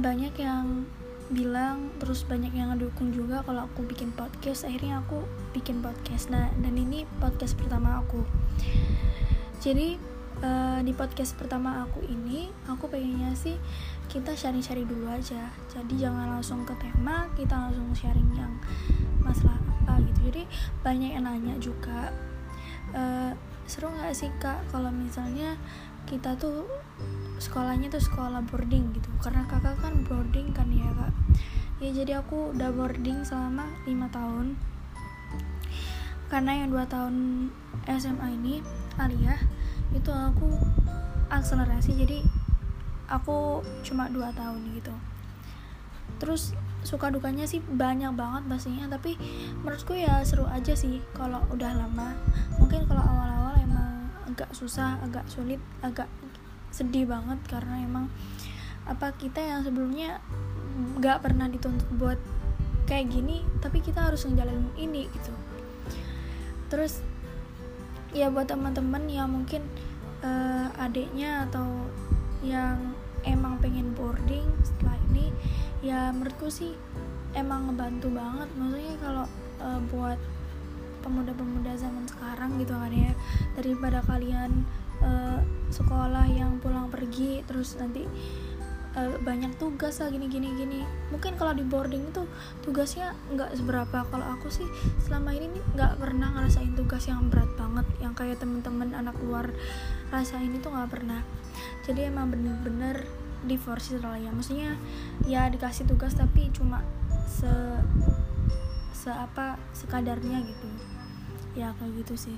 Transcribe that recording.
banyak yang bilang terus banyak yang ngedukung juga kalau aku bikin podcast. Akhirnya aku bikin podcast. Nah dan ini podcast pertama aku. Jadi uh, di podcast pertama aku ini aku pengennya sih kita sharing-sharing dulu aja. Jadi jangan langsung ke tema kita langsung sharing yang masalah apa gitu. Jadi banyak yang nanya juga. Uh, seru nggak sih kak kalau misalnya kita tuh sekolahnya tuh sekolah boarding gitu? Karena kakak kan boarding kan ya kak? Ya jadi aku udah boarding selama lima tahun. Karena yang dua tahun SMA ini aliyah itu aku akselerasi jadi aku cuma dua tahun gitu. Terus suka dukanya sih banyak banget pastinya tapi menurutku ya seru aja sih kalau udah lama. Mungkin kalau awal-awal agak susah agak sulit agak sedih banget karena emang apa kita yang sebelumnya nggak pernah dituntut buat kayak gini tapi kita harus ngejalanin ini gitu. Terus ya buat teman-teman yang mungkin uh, adiknya atau yang emang pengen boarding setelah ini ya menurutku sih emang ngebantu banget. Maksudnya kalau uh, buat pemuda-pemuda zaman sekarang gitu kan ya. Daripada kalian uh, sekolah yang pulang pergi terus nanti uh, banyak tugas lah gini gini gini mungkin kalau di boarding itu tugasnya nggak seberapa. Kalau aku sih selama ini nggak pernah ngerasain tugas yang berat banget. Yang kayak temen-temen anak luar rasain itu nggak pernah. Jadi emang bener-bener diforsir lah ya. Maksudnya ya dikasih tugas tapi cuma se se apa sekadarnya gitu. Ya kayak gitu sih